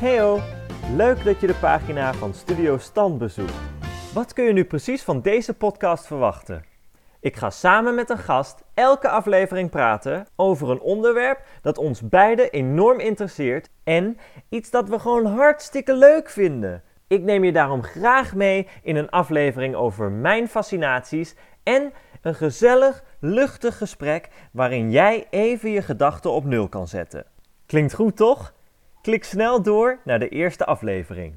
Heyo, leuk dat je de pagina van Studio Stand bezoekt. Wat kun je nu precies van deze podcast verwachten? Ik ga samen met een gast elke aflevering praten over een onderwerp dat ons beiden enorm interesseert en iets dat we gewoon hartstikke leuk vinden. Ik neem je daarom graag mee in een aflevering over mijn fascinaties en een gezellig, luchtig gesprek waarin jij even je gedachten op nul kan zetten. Klinkt goed toch? Klik snel door naar de eerste aflevering.